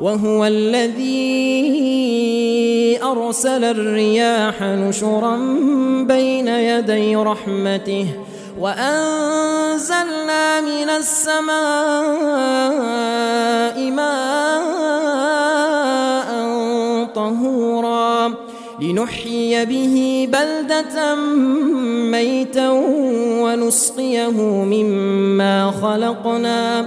وهو الذي أرسل الرياح نشرا بين يدي رحمته وأنزلنا من السماء ماء طهورا لنحيي به بلدة ميتا ونسقيه مما خلقنا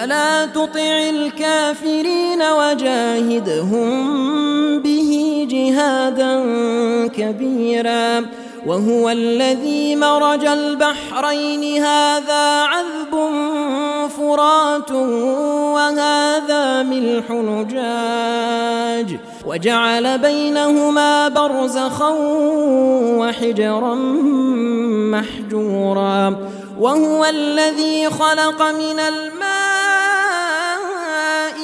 فلا تطع الكافرين وجاهدهم به جهادا كبيرا. وهو الذي مرج البحرين. هذا عذب فرات وهذا ملح نجاج. وجعل بينهما برزخا وحجرا محجورا. وهو الذي خلق من الماء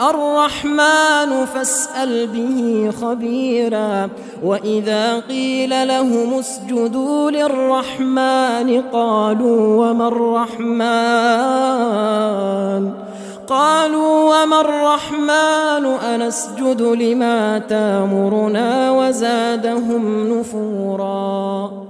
الرحمن فاسأل به خبيرا وإذا قيل لهم اسجدوا للرحمن قالوا وما الرحمن؟ قالوا وما الرحمن؟ أنسجد لما تامرنا وزادهم نفورا.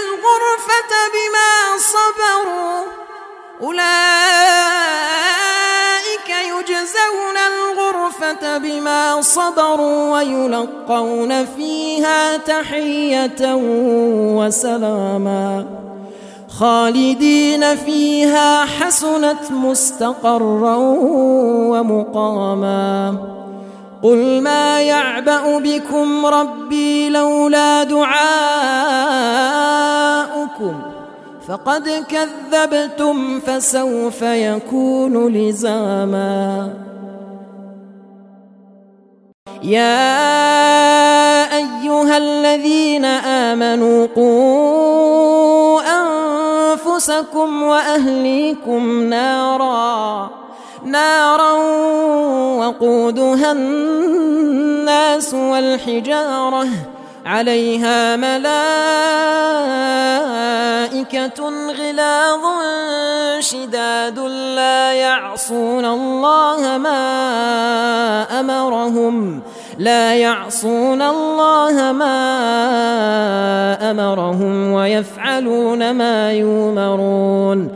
الغرفة بما صبروا أولئك يجزون الغرفة بما صبروا ويلقون فيها تحية وسلاما خالدين فيها حسنت مستقرا ومقاما قل ما يعبأ بكم ربي لولا دعاؤكم فقد كذبتم فسوف يكون لزاما. يا أيها الذين آمنوا قوا أنفسكم وأهليكم نارا. نارا وقودها الناس والحجارة عليها ملائكة غلاظ شداد لا يعصون الله ما أمرهم لا يعصون الله ما أمرهم ويفعلون ما يؤمرون.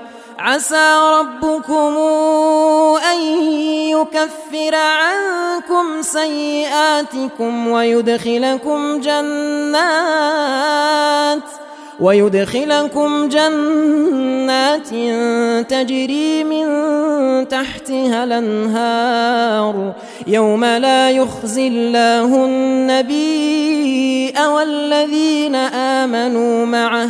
عسى ربكم أن يكفر عنكم سيئاتكم ويدخلكم جنات ويدخلكم جنات تجري من تحتها الأنهار يوم لا يخزي الله النبي والذين آمنوا معه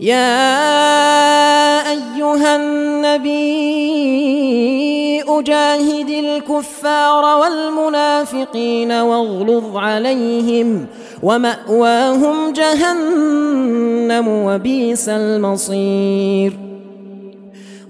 يا أيها النبي أجاهد الكفار والمنافقين واغلظ عليهم ومأواهم جهنم وبئس المصير.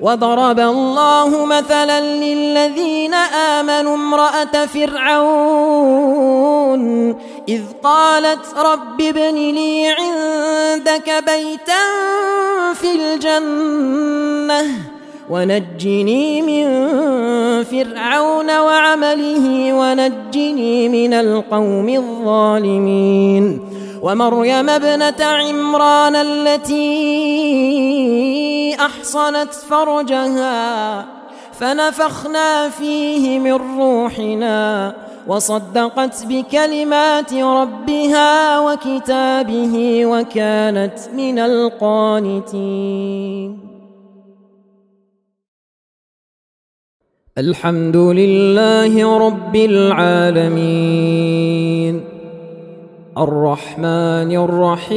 وضرب الله مثلا للذين آمنوا امرأة فرعون إذ قالت رب ابن لي عندك بيتا في الجنة ونجني من فرعون وعمله ونجني من القوم الظالمين ومريم ابنة عمران التي أحصنت فرجها فنفخنا فيه من روحنا وصدقت بكلمات ربها وكتابه وكانت من القانتين. الحمد لله رب العالمين. الرحمن الرحيم.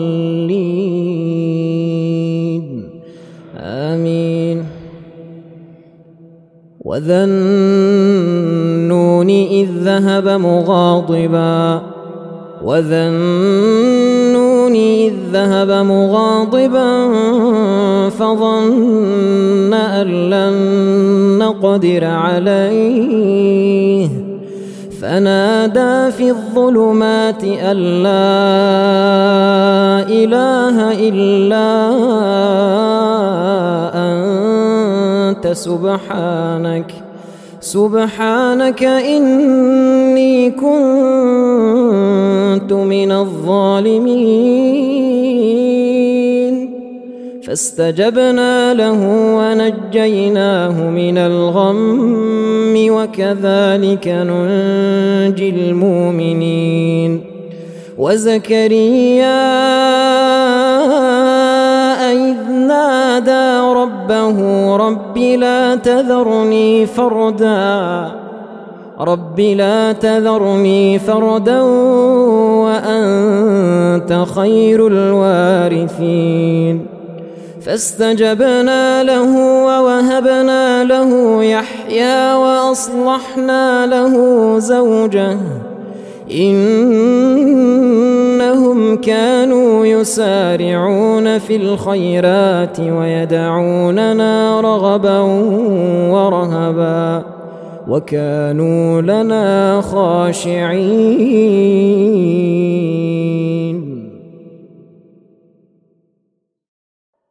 وذا النون إذ ذهب مغاضبا وذا النون إذ ذهب مغاضبا فظن أن لن نقدر عليه فنادى في الظلمات أن لا إله إلا أنت سبحانك سبحانك إني كنت من الظالمين. فاستجبنا له ونجيناه من الغم وكذلك ننجي المؤمنين. وزكريا إذ نادى ربه رب لا تذرني فردا. رب لا تذرني فردا وأنت خير الوارثين. فاستجبنا له ووهبنا له يحيى وأصلحنا له زوجه. إنهم كانوا يسارعون في الخيرات ويدعوننا رغبا ورهبا وكانوا لنا خاشعين.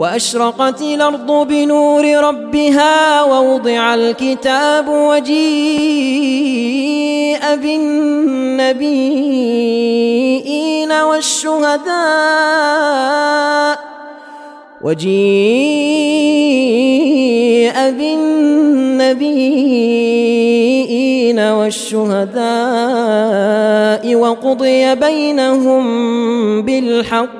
وأشرقت الأرض بنور ربها ووضع الكتاب وجيء بالنبيين والشهداء وجيء بالنبيين والشهداء وقضي بينهم بالحق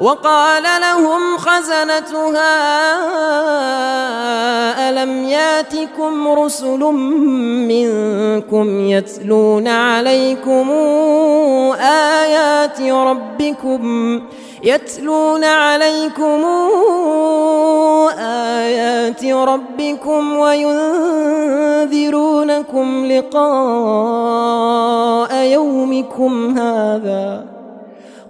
وقال لهم خزنتها ألم ياتكم رسل منكم يتلون عليكم آيات ربكم يتلون عليكم آيات ربكم وينذرونكم لقاء يومكم هذا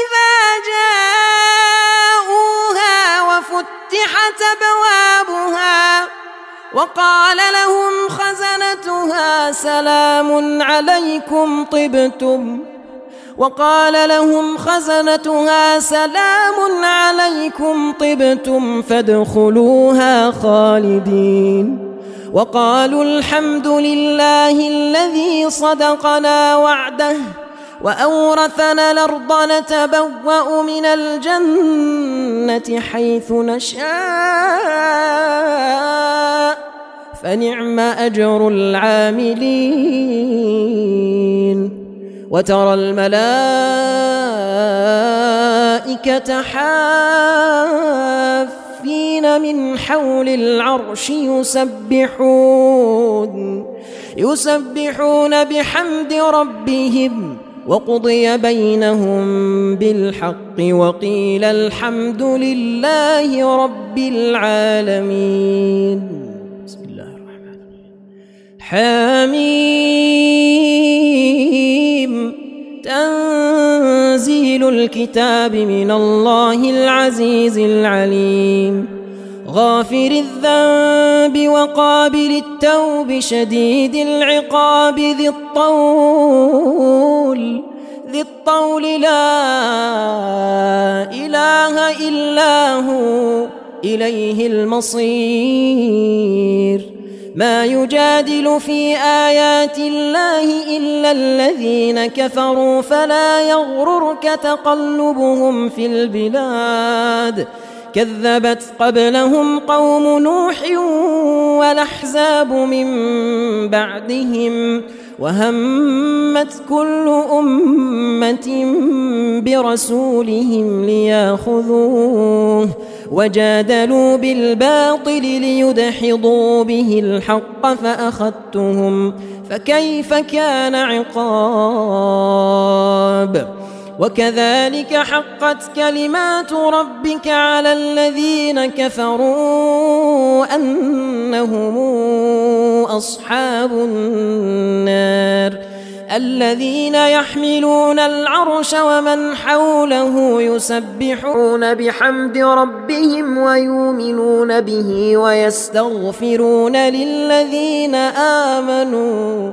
إذا جاءوها وفتحت أبوابها وقال لهم خزنتها سلام عليكم طبتم وقال لهم خزنتها سلام عليكم طبتم فادخلوها خالدين وقالوا الحمد لله الذي صدقنا وعده وأورثنا الأرض نتبوأ من الجنة حيث نشاء. فنعم أجر العاملين. وترى الملائكة حافين من حول العرش يسبحون. يسبحون بحمد ربهم. وقضي بينهم بالحق وقيل الحمد لله رب العالمين. بسم الله الرحمن الرحيم. حميم. تنزيل الكتاب من الله العزيز العليم. غافر الذنب وقابل التوب شديد العقاب ذي الطول ذي الطول لا إله إلا هو إليه المصير. ما يجادل في آيات الله إلا الذين كفروا فلا يغررك تقلبهم في البلاد. كذبت قبلهم قوم نوح والأحزاب من بعدهم وهمت كل أمة برسولهم ليأخذوه وجادلوا بالباطل ليدحضوا به الحق فأخذتهم فكيف كان عقاب وكذلك حقت كلمات ربك على الذين كفروا أنهم أصحاب النار الذين يحملون العرش ومن حوله يسبحون بحمد ربهم ويؤمنون به ويستغفرون للذين آمنوا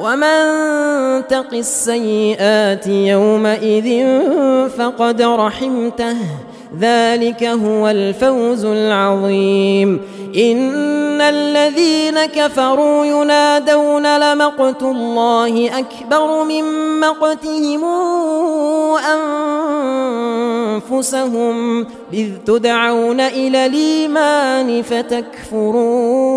ومن تق السيئات يومئذ فقد رحمته ذلك هو الفوز العظيم ان الذين كفروا ينادون لمقت الله اكبر من مقتهم انفسهم اذ تدعون إلى الايمان فتكفرون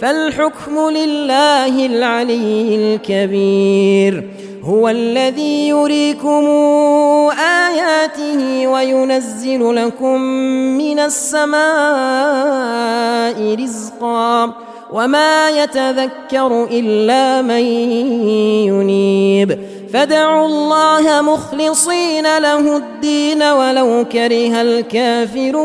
فالحكم لله العلي الكبير. هو الذي يريكم آياته وينزل لكم من السماء رزقا وما يتذكر إلا من ينيب. فادعوا الله مخلصين له الدين ولو كره الكافرون.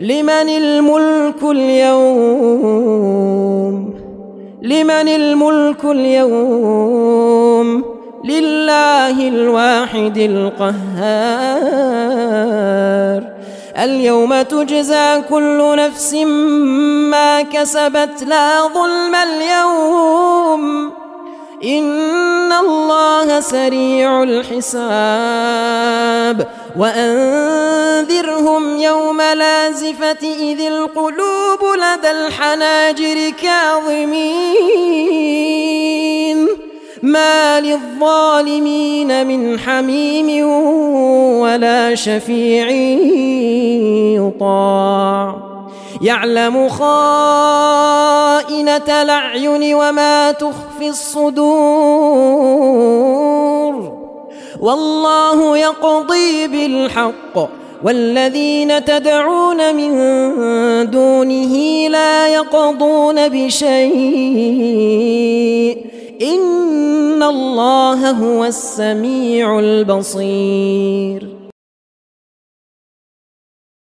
لمن الملك اليوم؟ لمن الملك اليوم؟ لله الواحد القهار. اليوم تجزى كل نفس ما كسبت لا ظلم اليوم. إن الله سريع الحساب. وأنذرهم يوم لازفة إذ القلوب لدى الحناجر كاظمين. ما للظالمين من حميم ولا شفيع يطاع. يعلم خائنة الأعين وما تخفي الصدور. والله يقضي بالحق. والذين تدعون من دونه لا يقضون بشيء. إن الله هو السميع البصير.